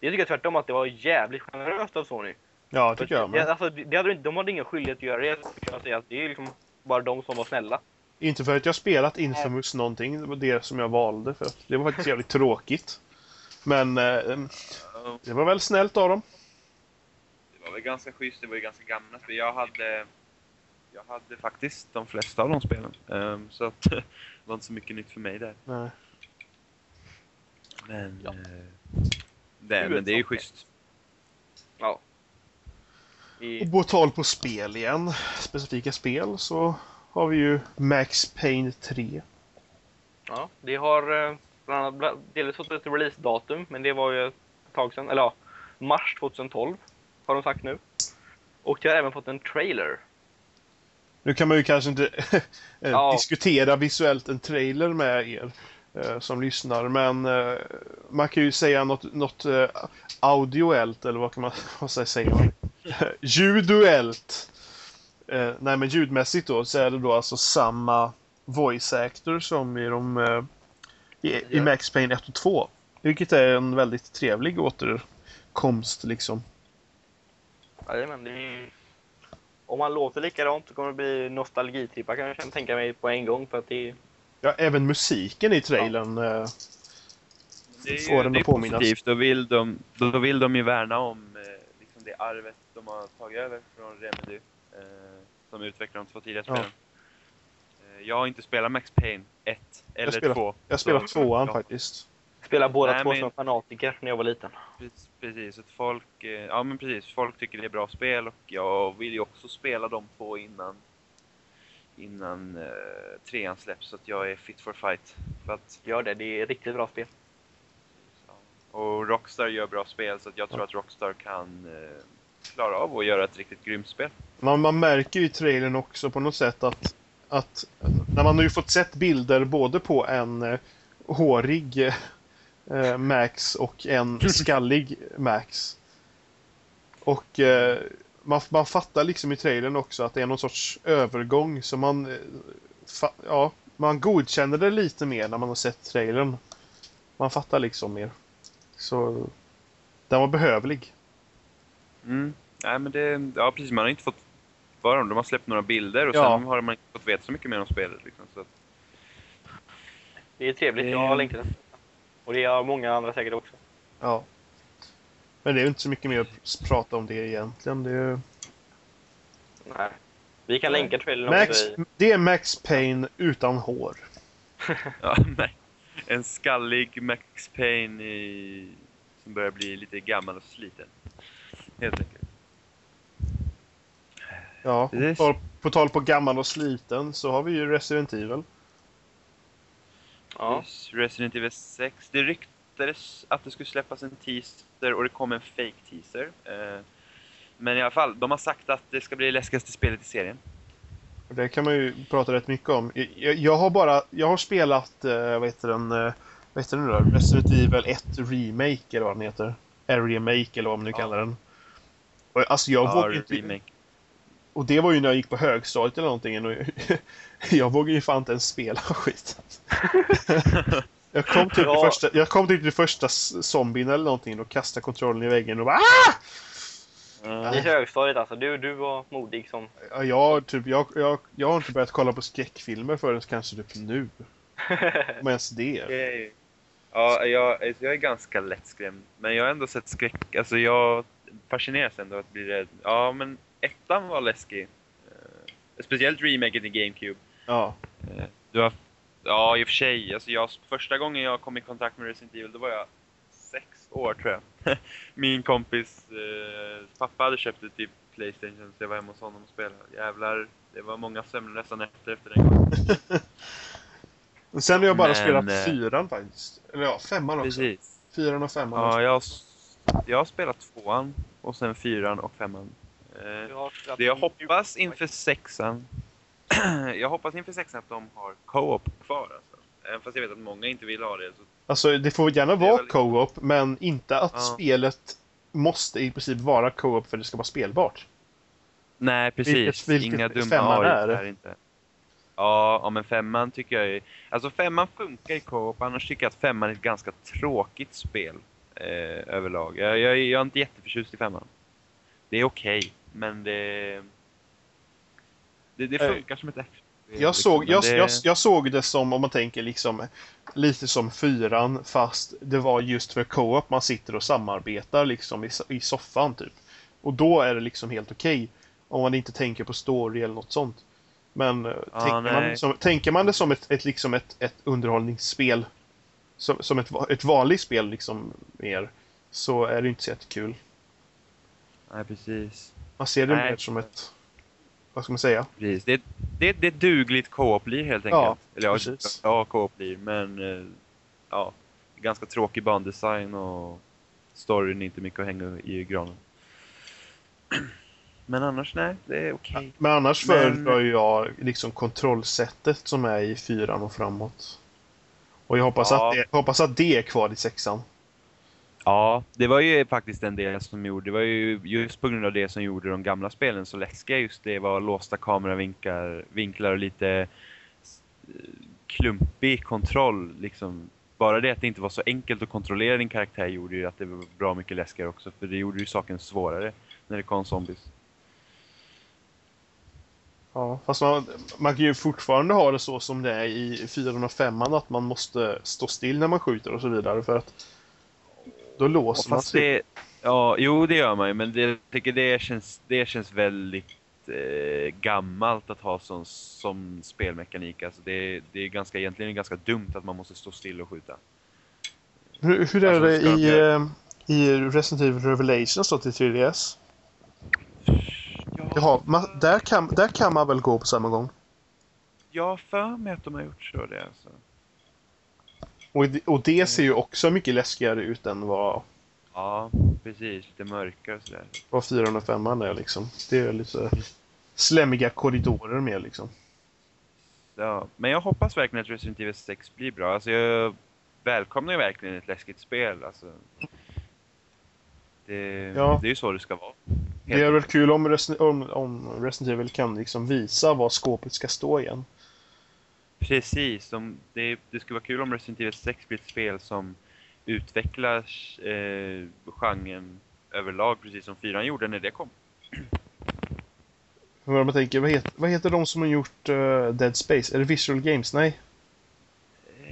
Speaker 3: Jag tycker tvärtom att det var jävligt generöst av Sony.
Speaker 2: Ja, tycker jag
Speaker 3: det,
Speaker 2: med.
Speaker 3: alltså, det hade, inte- de hade ingen skyldighet att göra det, kan jag säga. Att det är liksom bara de som var snälla.
Speaker 2: Inte för att jag spelat Infamous någonting, det var det som jag valde för att det var faktiskt jävligt tråkigt. Men eh, det var väl snällt av dem.
Speaker 4: Det ganska schysst, det var ju ganska gamla spel. Jag hade, jag hade faktiskt de flesta av de spelen. Ehm, så att det var inte så mycket nytt för mig där.
Speaker 2: Nej.
Speaker 4: Men,
Speaker 3: Ja.
Speaker 4: eh, det, men det är ju schysst.
Speaker 3: Ja. I,
Speaker 2: Och på tal på spel igen, specifika spel, så har vi ju Max Payne 3.
Speaker 3: ja, det har eh, bland annat delvis fått ett releasedatum, men det var ju ett tag sedan. Eller ja, mars 2012 har de sagt nu. Och det har även fått en trailer.
Speaker 2: Nu kan man ju kanske inte eh,
Speaker 3: Ja.
Speaker 2: diskutera visuellt en trailer med er eh, som lyssnar, men eh, man kan ju säga något, något audioellt, eller vad kan man vad man? Ljuduellt. Nej, men ljudmässigt då så är det då alltså samma voice actor som i de i, i. Max Payne 1 och 2. Vilket är en väldigt trevlig återkomst liksom.
Speaker 3: Jajamän, det är... Om man låter likadant så kommer det bli nostalgitrippar kan jag tänka mig på en gång för att det är...
Speaker 2: Ja, även musiken i trailern. Eh,
Speaker 4: Det är
Speaker 2: Får den
Speaker 4: det är
Speaker 2: att påminnas.
Speaker 4: positivt. Då vill, de, då vill de ju värna om eh, liksom det arvet de har tagit över från Remedy. Eh, som utvecklar de två tidigare
Speaker 2: Ja.
Speaker 4: spelen. Eh, jag har inte spelat Max Payne 1 eller
Speaker 2: spelar-
Speaker 4: 2.
Speaker 2: jag spelar
Speaker 4: så-
Speaker 2: tvåan
Speaker 4: ja.
Speaker 2: faktiskt.
Speaker 3: Spela båda
Speaker 4: Nej,
Speaker 3: två
Speaker 4: men-
Speaker 3: som fanatiker när jag var liten.
Speaker 4: Precis, att folk, eh, ja men precis, folk tycker det är bra spel och jag vill ju också spela de två innan innan eh, trean släpps så att jag är fit for fight. För att,
Speaker 3: Gör det, det är riktigt bra spel.
Speaker 4: Och Rockstar gör bra spel så att jag tror att Rockstar kan eh, klara av att göra ett riktigt grymt spel.
Speaker 2: Man, man märker ju i trailern också på något sätt att, att när man har ju fått sett bilder både på en eh, hårig eh, Max och en skallig Max. Och eh, man, man fattar liksom i trailern också att det är någon sorts övergång så man eh, fa, ja, man godkänner det lite mer när man har sett trailern. Man fattar liksom mer. Så den var behövlig.
Speaker 4: Mm. Nej men det, ja precis, man har inte fått, vad har de, har släppt några bilder och
Speaker 2: Ja.
Speaker 4: sen har man inte fått veta så mycket mer om spelet liksom. Så att,
Speaker 3: Det är trevligt,
Speaker 4: Det-
Speaker 3: jag har det. Och det har många andra säkert också.
Speaker 2: Ja. Men det är ju inte så mycket mer att prata om det egentligen. Det är,
Speaker 3: Nej. Vi kan länka trailern
Speaker 2: Max,
Speaker 3: i...
Speaker 2: det är Max Payne utan hår.
Speaker 4: ja, nej. En skallig Max Payne i, som börjar bli lite gammal och sliten. Helt enkelt.
Speaker 2: Ja, på, på tal på gammal och sliten så har vi ju Resident Evil.
Speaker 3: Ja.
Speaker 4: Resident Evil 6. Det ryktades att det skulle släppas en teaser och det kom en fake teaser. Eh, men i alla fall, de har sagt att det ska bli det läskigaste spelet i serien.
Speaker 2: Det kan man ju prata rätt mycket om. Jag, jag har bara, jag har spelat, eh, vad heter den, eh, vad heter den nu då? Resident Evil 1 Remake eller vad den heter. Remake eller vad man nu
Speaker 4: Ja.
Speaker 2: kallar den. Och, alltså jag vågar
Speaker 4: Ja,
Speaker 2: inte,
Speaker 4: remake.
Speaker 2: Och det var ju när jag gick på högstadiet eller någonting. Och jag vågar ju fan inte ens spela skiten. Jag kom typ
Speaker 3: Ja.
Speaker 2: till första, jag kom typ till första zombien eller någonting och kastade kontrollen i väggen och bara ah!
Speaker 4: Eh,
Speaker 3: I högstadiet alltså, du, du var modig som...
Speaker 2: Ja, jag, typ, jag, jag, jag har inte börjat kolla på skräckfilmer förrän kanske typ nu. Om ens det.
Speaker 4: Ja, jag, jag är ganska lättskrämd. Men jag har ändå sett skräck. Alltså jag fascineras ändå att bli rädd. Ja, men ettan var läskig. Eh, Speciellt remaken i GameCube.
Speaker 2: Ja.
Speaker 4: Eh, Du har... Ja, i och för sig. Alltså jag, första gången jag kom i kontakt med Resident Evil, då var jag sex år tror jag. Min kompis eh, pappa hade köpt det till Playstation, så jag var hemma hos honom och spelade. Jävlar, det var många sömnlösa nätter efter den gången.
Speaker 2: Sen har jag bara
Speaker 4: Men,
Speaker 2: spelat
Speaker 4: eh,
Speaker 2: fyran faktiskt. Eller ja, femman också.
Speaker 4: Precis.
Speaker 2: Fyran och femman också.
Speaker 4: Ja, jag, jag har spelat tvåan, och sen fyran och femman. Eh, Det jag hoppas inför sexan... jag hoppas inför sexan att de har co-op kvar alltså. Även fast jag vet att många inte vill ha det. Så...
Speaker 2: Alltså det får gärna
Speaker 4: Det
Speaker 2: vara
Speaker 4: väl-
Speaker 2: co-op, men inte att
Speaker 4: Ja.
Speaker 2: spelet måste i princip vara co-op för att det ska vara spelbart.
Speaker 4: Nej, precis.
Speaker 2: Vilket- vilket
Speaker 4: Inga dumma AI
Speaker 2: är.
Speaker 4: är inte. Ja, ja, men femman tycker jag är... Alltså femman funkar i co-op, annars tycker jag att femman är ett ganska tråkigt spel. Eh, överlag. Jag, jag, jag är inte jätteförtjust i femman. Det är okej, men det... Det, det funkar som ett actionspel.
Speaker 2: Jag
Speaker 4: liksom,
Speaker 2: såg, jag,
Speaker 4: det...
Speaker 2: jag, jag såg det som, om man tänker liksom, lite som fyran fast det var just för co-op man sitter och samarbetar liksom i, i soffan typ. Och då är det liksom helt okej. om man inte tänker på story eller något sånt. Men
Speaker 4: Ja,
Speaker 2: tänker, man liksom, tänker man det som ett, ett, liksom ett, ett underhållningsspel, som, som ett, ett vanligt spel liksom mer, så är det inte så jättekul.
Speaker 4: Nej, precis.
Speaker 2: Man ser det
Speaker 4: Nej.
Speaker 2: mer som ett, vad ska man säga?
Speaker 4: precis. Det, det, det är dugligt co-op blir helt enkelt.
Speaker 2: Ja,
Speaker 4: Eller ja,
Speaker 2: precis.
Speaker 4: ja co-op blir, men eh, ja, ganska tråkig bandesign och storyn är inte mycket att hänga i granen. Men annars nej, det är okej.
Speaker 2: Men annars
Speaker 4: Men-
Speaker 2: föredrar jag liksom kontrollsättet som är i fyran och framåt. Och jag hoppas,
Speaker 4: Ja.
Speaker 2: att, det, hoppas att det är kvar i sexan.
Speaker 4: Ja, det var ju faktiskt en del som gjorde, det var ju just på grund av det som gjorde de gamla spelen så läskiga just det var låsta kameravinklar vinklar och lite klumpig kontroll liksom. Bara det att det inte var så enkelt att kontrollera din karaktär gjorde ju att det var bra mycket läskigare också för det gjorde ju saken svårare när det kom zombies.
Speaker 2: Ja, fast man, man kan ju fortfarande ha det så som det är i fyran och femman att man måste stå still när man skjuter och så vidare för att då låser man sig.
Speaker 4: det, ja, jo det gör man ju men det, jag tycker det känns, det känns väldigt eh, gammalt att ha som, som spelmekanik. Alltså det, det är ganska, egentligen ganska dumt att man måste stå still och skjuta.
Speaker 2: Hur, hur är
Speaker 4: Alltså,
Speaker 2: det
Speaker 4: de
Speaker 2: i,
Speaker 4: göra-
Speaker 2: eh, i Resident Evil Revelations då till 3DS?
Speaker 4: Ja,
Speaker 2: Jaha, man, där, kan, där kan man väl gå på samma gång?
Speaker 4: Jag har för mig att de har gjort så det alltså.
Speaker 2: Och, det- och det ser ju också mycket läskigare ut än vad,
Speaker 4: Ja, precis. Lite mörkare och sådär.
Speaker 2: vad fyran och femman är liksom. Det är lite slemmiga korridorer med liksom.
Speaker 4: Ja, men jag hoppas verkligen att Resident Evil 6 blir bra. Alltså jag välkomnar ju verkligen ett läskigt spel. Alltså. Det,
Speaker 2: Ja.
Speaker 4: det är ju så det ska vara.
Speaker 2: Det är väl kul om, Resi- om, om Resident Evil kan liksom visa var skåpet ska stå igen.
Speaker 4: Precis. De, det, det skulle vara kul om Resident Evil 6 blir ett spel som utvecklar eh, genren överlag, precis som 4 gjorde när det kom.
Speaker 2: För man tänker, vad heter, vad heter de som har gjort eh, Dead Space? Är det Visual Games? Nej.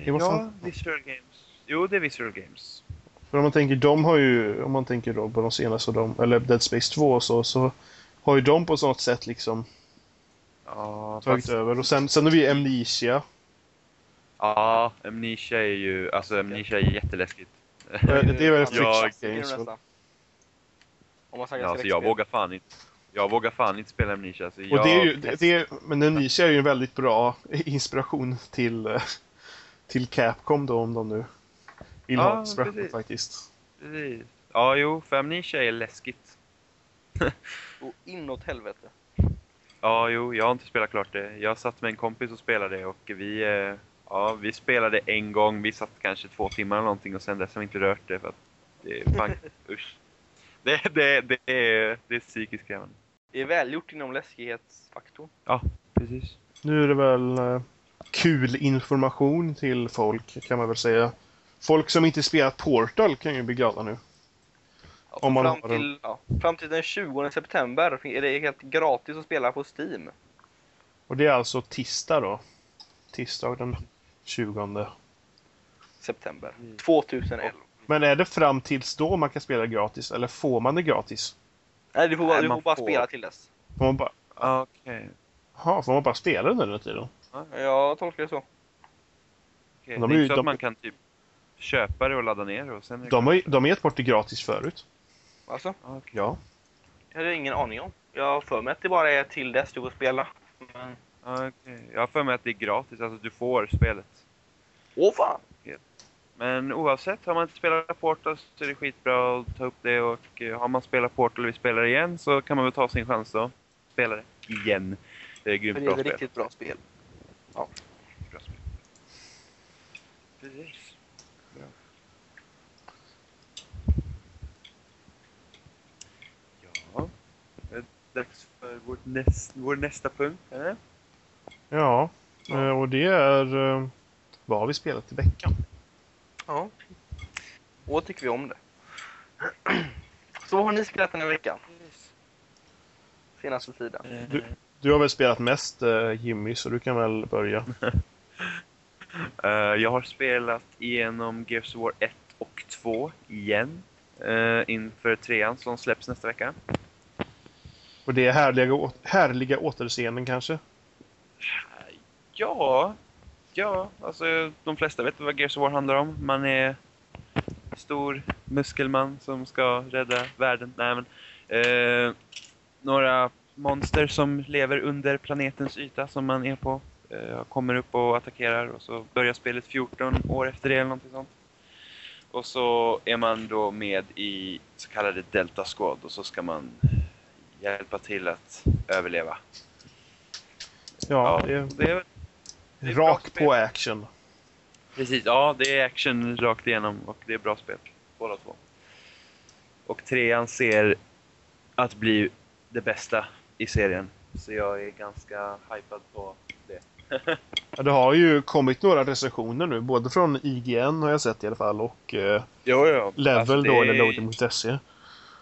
Speaker 2: Det var
Speaker 4: ja,
Speaker 2: fan-
Speaker 4: Visual Games. Jo, det är Visual Games.
Speaker 2: För om man tänker, de har ju, om man tänker då på de senaste, de, eller Dead Space 2 och så, så har ju de på något sätt liksom
Speaker 4: Ja,
Speaker 2: tagit
Speaker 4: fast,
Speaker 2: över. Och sen, sen har vi Amnesia.
Speaker 4: ja, Amnesia är ju, alltså Amnesia är jätteläskigt.
Speaker 2: Det är väl
Speaker 3: det
Speaker 2: Games.
Speaker 3: Om man säger
Speaker 4: Ja, alltså jag vågar fan inte. Jag vågar fan inte spela Amnesia. Alltså jag
Speaker 2: Och det är ju, det, det är, men Amnesia är ju en väldigt bra inspiration till, eh, till Capcom då, om de nu vill
Speaker 4: Ja,
Speaker 2: ha inspiration
Speaker 4: precis.
Speaker 2: faktiskt.
Speaker 4: Precis. Ja, jo, för Amnesia är läskigt.
Speaker 3: Och inåt helvete.
Speaker 4: Ja, jo, jag har inte spelat klart det. Jag satt med en kompis och spelade och vi, eh, ja, vi spelade en gång. Vi satt kanske två timmar eller någonting och sen dess har vi inte rört det för att det är fan, usch. Det, det, det, är, det är psykiskt krävande.
Speaker 3: Det är välgjort inom läskighetsfaktorn.
Speaker 4: Precis.
Speaker 2: Nu är det väl eh, kul information till folk, kan man väl säga. Folk som inte spelat Portal kan ju bli glada nu.
Speaker 3: Ja,
Speaker 2: Om man
Speaker 3: fram,
Speaker 2: har den.
Speaker 3: till, ja, fram till den 20 september är det helt gratis att spela på Steam.
Speaker 2: Och det är alltså tisdag då. Tisdag den 20.
Speaker 3: September
Speaker 4: Mm.
Speaker 3: 2011.
Speaker 2: Men är det fram tills då man kan spela gratis, eller får man det gratis?
Speaker 3: Nej, du får, bara-
Speaker 4: Nej,
Speaker 3: du
Speaker 4: man
Speaker 3: får bara
Speaker 4: får.
Speaker 3: spela till dess.
Speaker 2: Får man bara,
Speaker 4: Okej.
Speaker 2: Jaha, får man bara spela den under tiden?
Speaker 3: Jag tolkar det så.
Speaker 4: Okej,
Speaker 2: De
Speaker 4: det
Speaker 2: är ju-
Speaker 4: så
Speaker 2: de-
Speaker 4: att man kan typ köpa det och ladda ner det och sen...
Speaker 2: De har ju- de har gett bort det gratis förut.
Speaker 3: Alltså.
Speaker 2: Ja.
Speaker 3: jag hade ingen aning om. Jag har för mig att det bara är till dess du får spela. Men...
Speaker 4: Okej. Jag har för mig att det är gratis, alltså du får spelet.
Speaker 3: Åh fan!
Speaker 4: Men oavsett, har man inte spelat Portal så är det skitbra att ta upp det och eh, har man spelat Portal och vill spela det igen så kan man väl ta sin chans då. Spela det igen. Det är grymt
Speaker 3: För det
Speaker 4: bra
Speaker 3: är ett
Speaker 4: spel.
Speaker 3: riktigt bra spel.
Speaker 4: Bra spel. Precis. Bra. Ja, det är dags för vår, näst, vår nästa punkt. Eller?
Speaker 2: Ja, eh, och det är... eh, Vad har vi spelat i veckan?
Speaker 3: Ja. Vad tycker vi om det? Så vad har ni spelat den här veckan? Senaste tiden?
Speaker 2: Du- Du har väl spelat mest eh, Jimmy, så du kan väl börja.
Speaker 4: Eh, jag har spelat igenom Gears of War 1 och 2 igen. eh, inför trean som släpps nästa vecka.
Speaker 2: Och det är härliga, härliga återseenden kanske?
Speaker 4: Ja, ja, alltså de flesta vet vad Gears of War handlar om. Man är stor muskelman som ska rädda världen. Nej, men, eh, några monster som lever under planetens yta som man är på eh, kommer upp och attackerar och så börjar spelet 14 år efter det eller någonting sånt. Och så är man då med i så kallade Delta Squad och så ska man hjälpa till att överleva.
Speaker 2: Ja, det är
Speaker 4: det är det är bra
Speaker 2: rak
Speaker 4: spel.
Speaker 2: på action.
Speaker 4: Precis, ja det är action rakt igenom och det är bra spel. Båda två. Och trean ser att bli det bästa i serien. Så jag är ganska hypad på det.
Speaker 2: Ja, det har ju kommit några recensioner nu, både från IGN har jag sett i alla fall och eh,
Speaker 4: Jo, jo.
Speaker 2: Level
Speaker 4: Alltså, det
Speaker 2: då,
Speaker 4: är-
Speaker 2: eller loading.se.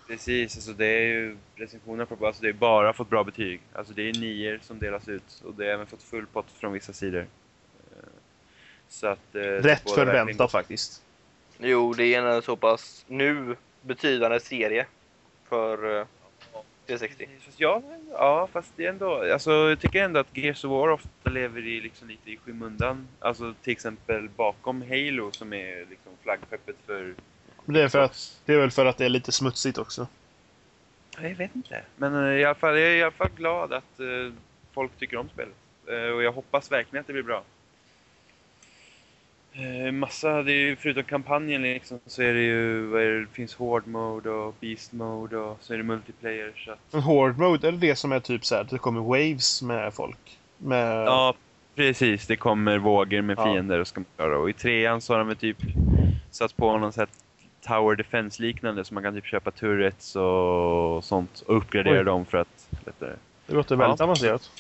Speaker 4: Precis, alltså det är ju recensioner på alltså det är bara fått bra betyg. Alltså det är nior som delas ut och det har även fått full pott från vissa sidor. Eh, Så att... eh, det
Speaker 2: Rätt förväntat faktiskt.
Speaker 3: Jo, det är en så pass nu betydande serie för uh, 360.
Speaker 4: Fast ja, ja, fast det är ändå... Alltså, jag tycker ändå att Gears of War ofta lever i, liksom, lite i skymundan. Alltså till exempel bakom Halo som är liksom flaggskeppet för...
Speaker 2: Men det är, för att, det är väl för att det är lite smutsigt också.
Speaker 4: Jag vet inte. Men eh, i alla fall, jag är i alla fall glad att eh, folk tycker om spelet. Eh, och jag hoppas verkligen att det blir bra. Eh, massa, det är ju, förutom kampanjen liksom, så är det ju, vad är det, det finns Horde Mode och Beast Mode och så är det multiplayer. Så att,
Speaker 2: Men Horde Mode, är det det som är typ så här, det kommer waves med folk? Med...
Speaker 4: Ja, precis. Det kommer vågor med
Speaker 2: Ja.
Speaker 4: fiender och ska man klara. Och i trean så har de typ satt på någon sån Tower Defense-liknande så man kan typ köpa turrets och sånt och uppgradera
Speaker 2: Oj.
Speaker 4: dem för att lättare.
Speaker 2: Det låter väldigt
Speaker 4: Ja.
Speaker 2: avancerat.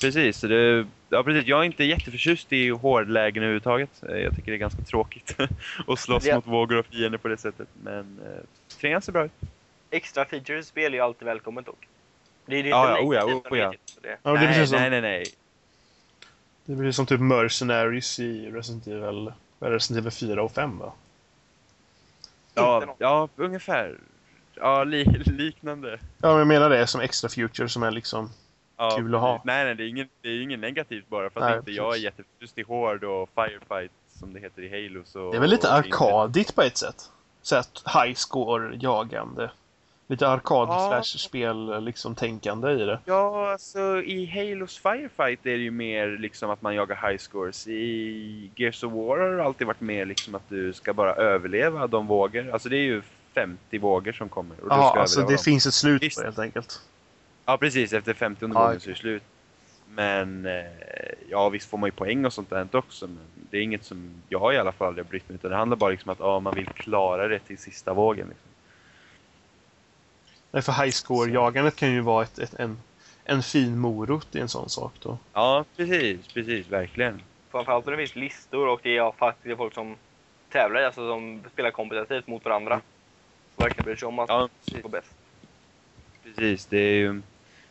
Speaker 4: Precis, det, ja, precis. Jag är inte jätteförtjust i hårdlägen överhuvudtaget. Eh, Jag tycker det är ganska tråkigt att slåss
Speaker 3: Det-
Speaker 4: mot vågor och fiender på det sättet. Men eh, trean ser bra ut.
Speaker 3: Extra features i spel är ju alltid välkommet dock. Det är det
Speaker 4: Ja,
Speaker 3: inte
Speaker 4: ja, oh ja, oh ja.
Speaker 3: det.
Speaker 2: Ja, det,
Speaker 4: nej,
Speaker 2: som,
Speaker 4: nej, nej, nej.
Speaker 2: det precis som typ Mercenaries i Resident Evil, Resident Evil 4 och 5 va?
Speaker 4: Ja, ja, ungefär. Ja, li liknande.
Speaker 2: Ja, men jag menar det som extra future som är liksom...
Speaker 4: Ja,
Speaker 2: Kul att ha.
Speaker 4: precis. Nej, nej, det är ingen, det är ingen negativt bara för att
Speaker 2: Nej,
Speaker 4: inte jag är
Speaker 2: precis.
Speaker 4: jätteförtjust i Horde och Firefight som det heter i Halo. Så
Speaker 2: Det är väl lite arkadigt på ett sätt. Så att high score jagande. Lite arkad
Speaker 4: Ja.
Speaker 2: spel liksom tänkande i det.
Speaker 4: Ja, alltså i Halos Firefight är det ju mer liksom att man jagar high scores. I Gears of War har det alltid varit mer liksom att du ska bara överleva de vågor. Alltså det är ju 50 vågor som kommer och
Speaker 2: Ja, alltså det
Speaker 4: dem.
Speaker 2: finns ett slut
Speaker 4: Visst.
Speaker 2: på det helt enkelt.
Speaker 4: Ja, precis. Efter 50
Speaker 2: Ja,
Speaker 4: gången så är det slut. Men eh, ja, visst får man ju poäng och sånt där också. Men det är inget som jag i alla fall har brytt mig utan det handlar bara liksom att ja, man vill klara det till sista vågen. Liksom.
Speaker 2: Nej, för high score-jagandet kan ju vara ett, ett, en, en fin morot i en sån sak då.
Speaker 4: Ja, precis, precis, verkligen.
Speaker 3: Framförallt när det finns listor och det är faktiskt folk som tävlar, alltså som spelar kompetitivt mot varandra. Och verkligen bryr sig om att
Speaker 4: Ja,
Speaker 3: få bäst.
Speaker 4: precis. Det är ju...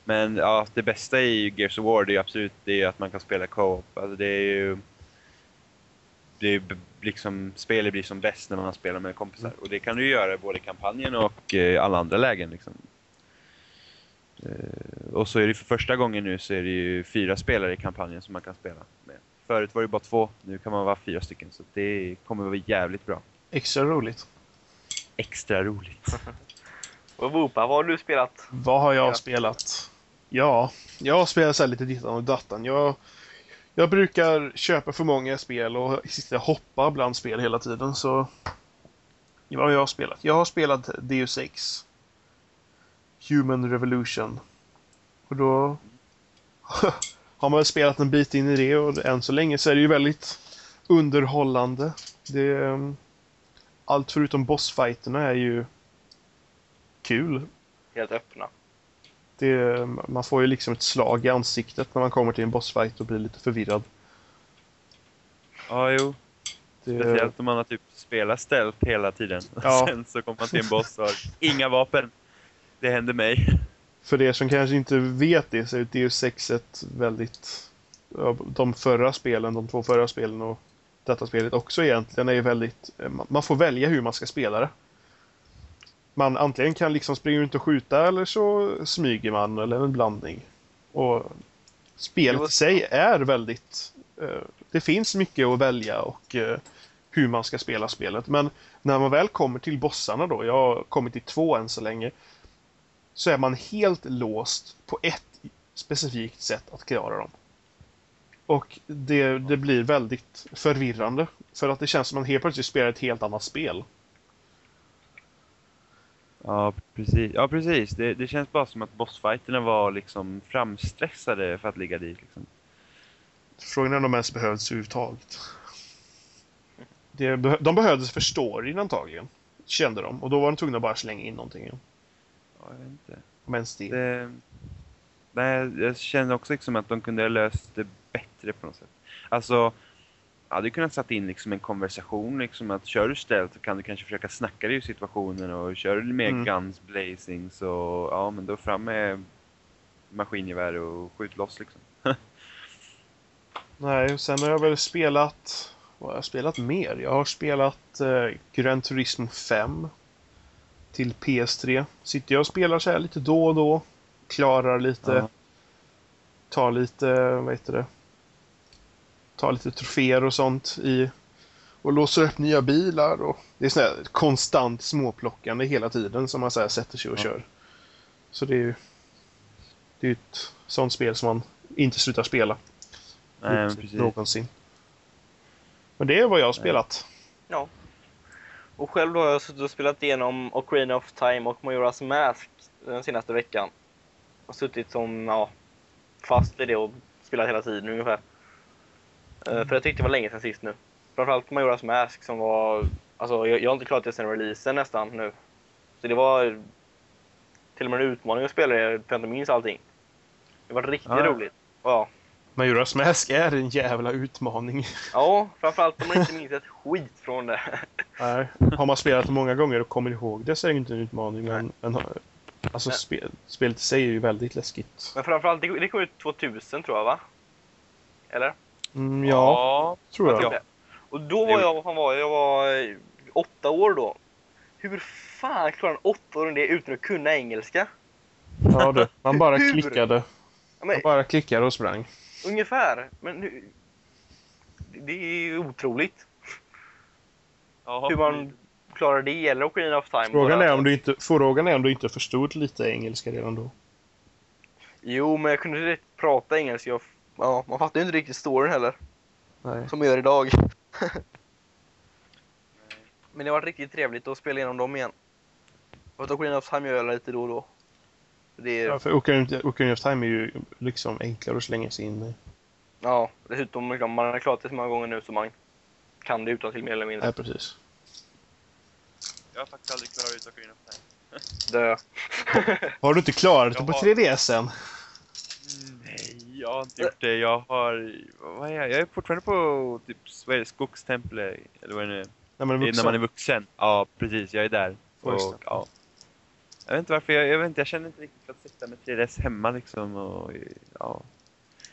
Speaker 4: Men ja, det bästa i Gears of War det är ju absolut det är att man kan spela co-op. Alltså det är ju... Det är liksom, spelet blir som bäst när man spelar med kompisar. Och det kan du göra både i kampanjen och eh, alla andra lägen liksom. Eh, och så är det för första gången nu så är det ju fyra spelare i kampanjen som man kan spela med. Förut var det bara två, nu kan man vara fyra stycken. Så det kommer att vara jävligt bra.
Speaker 2: Extra roligt.
Speaker 4: Extra roligt.
Speaker 3: Och Woopa, vad har du spelat?
Speaker 2: Vad har jag
Speaker 3: Ja.
Speaker 2: spelat? Ja, jag har spelat så här lite dittan och dattan. Jag, jag brukar köpa för många spel och sitta och hoppa bland spel hela tiden, så... Vad har jag spelat? Jag har spelat Deus Ex. Human Revolution. Och då har man väl spelat en bit in i det och än så länge så är det ju väldigt underhållande. Det, ehm, allt förutom bossfighterna är ju kul
Speaker 3: Helt öppna
Speaker 2: det, man får ju liksom ett slag i ansiktet när man kommer till en bossfight och blir lite förvirrad.
Speaker 4: Ja, jo.
Speaker 2: Det,
Speaker 4: Speciellt om man har typ spelat stealth hela tiden.
Speaker 2: Ja.
Speaker 4: sen så kommer man till en boss och har inga vapen. Det händer mig.
Speaker 2: För er som kanske inte vet det så är Deus Ex ett väldigt... De förra spelen, de två förra spelen och detta spelet också egentligen är ju väldigt... man- Man får välja hur man ska spela det. Man antingen kan liksom springa runt och skjuta eller så smyger man eller en blandning. Och spelet i sig är väldigt... eh, det finns mycket att välja och eh, hur man ska spela spelet. Men när man väl kommer till bossarna då, jag har kommit till två än så länge, så är man helt låst på ett specifikt sätt att klara dem. Och det, det blir väldigt förvirrande. För att det känns som att man helt plötsligt spelar ett helt annat spel.
Speaker 4: Ja, precis. Ja, precis. Det, det känns bara som att bossfighterna var liksom framstressade för att ligga dit. Liksom.
Speaker 2: Frågan är om de ens behövs överhuvudtaget. Det, de behövdes för storyn antagligen. Kände de. Och då var de tvungna att bara slänga in någonting.
Speaker 4: Ja, jag vet inte.
Speaker 2: Om ens det.
Speaker 4: Det, nej, jag känner också liksom att de kunde ha löst det bättre på något sätt. Alltså, hade kunnat satt in liksom en konversation. Liksom att kör du stealth så kan du kanske försöka snacka dig ur situationen och kör du med
Speaker 2: Mm.
Speaker 4: guns blazing så ja, men då fram med maskingevär och skjut loss liksom.
Speaker 2: Nej, och sen har jag väl spelat... Vad har jag spelat mer? Jag har spelat eh, Gran Turismo 5 till PS3. Sitter jag och spelar så här lite då och då. Klarar lite.
Speaker 4: Ja.
Speaker 2: Tar lite, vad heter det? Tar lite troféer och sånt i. Och låser upp nya bilar och det är sån här konstant småplockande hela tiden som man så här sätter sig och
Speaker 4: Ja.
Speaker 2: kör. Så det är ju... Det är ett sånt spel som man inte slutar spela.
Speaker 4: Nej, men precis.
Speaker 2: Någonsin. Men det är vad jag har spelat.
Speaker 3: Ja. Och själv då har jag suttit och spelat igenom Ocarina of Time och Majora's Mask den senaste veckan. Och suttit som, ja, fast i det och spelat hela tiden ungefär. Eh, för jag tyckte det var länge sedan sist nu. Framförallt Majora's Mask som var, alltså jag, jag har inte klarat det sen releasen nästan nu. Så det var till och med en utmaning att spela det, för jag inte minns allting. Det var riktigt
Speaker 4: Ja.
Speaker 3: roligt. Ja.
Speaker 2: Majora's Mask är en jävla utmaning.
Speaker 3: ja, framförallt om man inte minns ett skit från det.
Speaker 2: Nej. Har man spelat många gånger och kommer ihåg det så är det inte en utmaning. Men, men alltså
Speaker 3: Nej.
Speaker 2: spel, spelet i sig är ju väldigt läskigt.
Speaker 3: Men framförallt, det, det kom ut 2000 tror jag va? Eller?
Speaker 2: Mm, ja, tror
Speaker 3: Jag
Speaker 2: jag.
Speaker 3: Och då var jag, vad fan var jag, var eh, åtta år då. Hur fan klarar en åttaåring det utan att kunna engelska?
Speaker 2: Ja, det. Man bara
Speaker 3: Hur?
Speaker 2: klickade.
Speaker 3: Ja,
Speaker 2: Man bara klickade och sprang.
Speaker 3: ungefär. Men hur, det är ju otroligt
Speaker 4: Ja,
Speaker 3: hur man klarar det eller Ocarina of Time.
Speaker 2: Frågan är om du inte, frågan är om du inte förstod lite engelska redan då.
Speaker 3: Jo, men jag kunde inte prata engelska. Jag, ja, man fattar ju inte riktigt storyn heller.
Speaker 2: Nej.
Speaker 3: Som man gör idag. men det var riktigt trevligt att spela igenom dem igen. Och Ocarina of Time gör jag lite då och då. Det är,
Speaker 2: Ja, för Ocarina Ocarina of Time är ju liksom enklare att slänga sig in i.
Speaker 3: Ja, dessutom liksom, man har klarat det så många gånger nu så man kan det utan till mer eller mindre.
Speaker 2: Nej, precis.
Speaker 4: Jag har faktiskt aldrig klarat ut Ocarina of Time.
Speaker 3: Dö.
Speaker 2: Har du inte klarat det på
Speaker 4: Jag har-
Speaker 2: 3DSen?
Speaker 4: Nej, jag har inte gjort det. Jag har... Vad är jag? Jag är fortfarande på typ, vad är det, skogstemple, eller vad är det nu är.
Speaker 2: När man är vuxen?
Speaker 4: När man är vuxen. Ja, precis. Jag är där. Och, ja. Jag vet inte varför, jag, jag vet inte, jag känner inte riktigt för att sitta med 3DS hemma liksom och ja,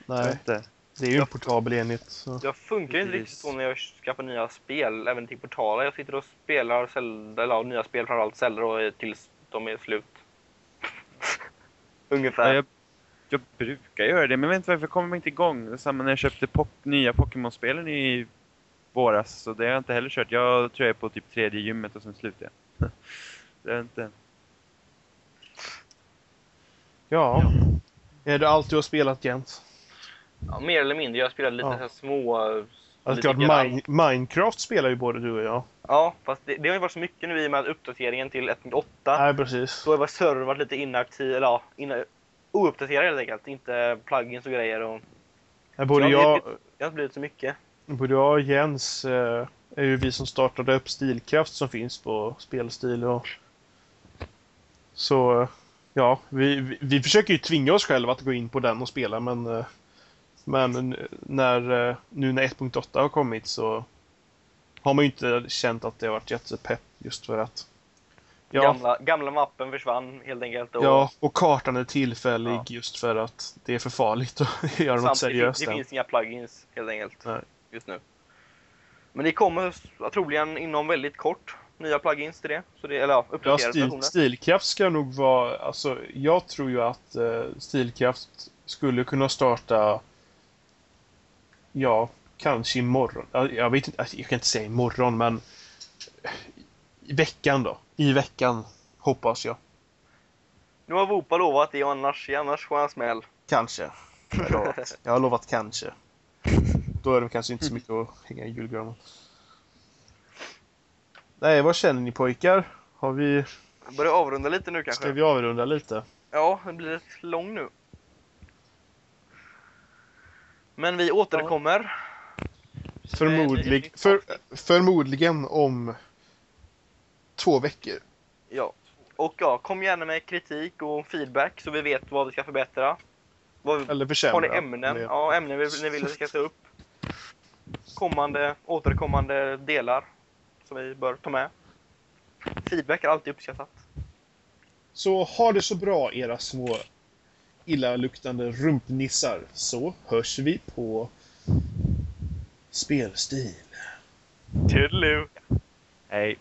Speaker 4: jag
Speaker 2: Nej,
Speaker 4: vet inte.
Speaker 2: det är ju en portabel enhet. Så.
Speaker 3: Jag funkar ju inte riktigt så när jag skaffar nya spel, även till portaler. Jag sitter och spelar Zelda, eller nya spel framförallt Zelda tills de är slut. Ungefär.
Speaker 4: Ja, jag, jag brukar göra det, men jag vet inte varför jag kommer inte igång. Samma när jag köpte pok nya Pokémon-spelen i våras, så det har jag inte heller kört. Jag tror jag är på typ tredje gymmet och sen slutar jag. det är inte...
Speaker 2: Ja. Är det allt du har spelat Jens?
Speaker 3: Ja, mer eller mindre. Jag spelade lite
Speaker 2: Ja.
Speaker 3: så här små...
Speaker 2: Alltså,
Speaker 3: lite
Speaker 2: klart. Min Minecraft spelar ju både du och jag.
Speaker 3: Ja, fast det, det har ju varit så mycket nu i och med uppdateringen till 1.8.
Speaker 2: Nej, precis.
Speaker 3: Så har varit servern varit lite inaktiv, eller ja, inna, ouppdaterad helt enkelt. Inte plugins och grejer. Och,
Speaker 2: Nej, Både
Speaker 3: Så
Speaker 2: jag,
Speaker 3: det har inte blivit så mycket.
Speaker 2: både jag och Jens eh, är ju vi som startade upp Stilkraft som finns på Spelstil och... Så, eh, ja, vi, vi, vi försöker ju tvinga oss själva att gå in på den och spela men... eh, Men när, eh, nu när 1.8 har kommit så har man ju inte känt att det har varit jättepepp just för att... Ja,
Speaker 3: Gamla, gamla mappen försvann helt enkelt. Och
Speaker 2: ja, och kartan är tillfällig
Speaker 3: Ja.
Speaker 2: just för att det är för farligt att göra något seriöst.
Speaker 3: det
Speaker 2: än.
Speaker 3: finns inga plugins helt enkelt
Speaker 2: Nej.
Speaker 3: just nu. Men det kommer troligen inom väldigt kort nya plugins till det. Så det eller ja,
Speaker 2: Ja, stil,
Speaker 3: versioner.
Speaker 2: Stilkraft ska nog vara, alltså jag tror ju att eh, Stilkraft skulle kunna starta, ja, kanske imorgon. Ja, Jag vet inte, alltså, jag kan inte säga imorgon men i veckan då. I veckan, hoppas jag.
Speaker 3: Nu har Vopa lovat det annars, annars får han smäll.
Speaker 2: Kanske. Jag har lovat, jag har lovat kanske. Då är det kanske inte så mycket att hänga i julgranen. Nej, vad känner ni pojkar? Har vi,
Speaker 3: Börjar avrunda lite nu kanske?
Speaker 2: ska vi avrunda lite?
Speaker 3: Ja, det blir ett lång nu. Men vi återkommer.
Speaker 2: Förmodlig, för, förmodligen om två veckor.
Speaker 3: Ja. Och ja, kom gärna med kritik och feedback så vi vet vad vi ska förbättra. Vad vi,
Speaker 2: Eller
Speaker 3: har
Speaker 2: försämra.
Speaker 3: ni ämnen?
Speaker 2: Eller-
Speaker 3: Ja, ämnen vi, ni vill att vi ska ta upp. Kommande, återkommande delar som vi bör ta med. Feedback är alltid uppskattat.
Speaker 2: Så ha det så bra era små illaluktande rumpnissar. Så hörs vi på spelstil.
Speaker 3: Toodaloo!
Speaker 4: Hej.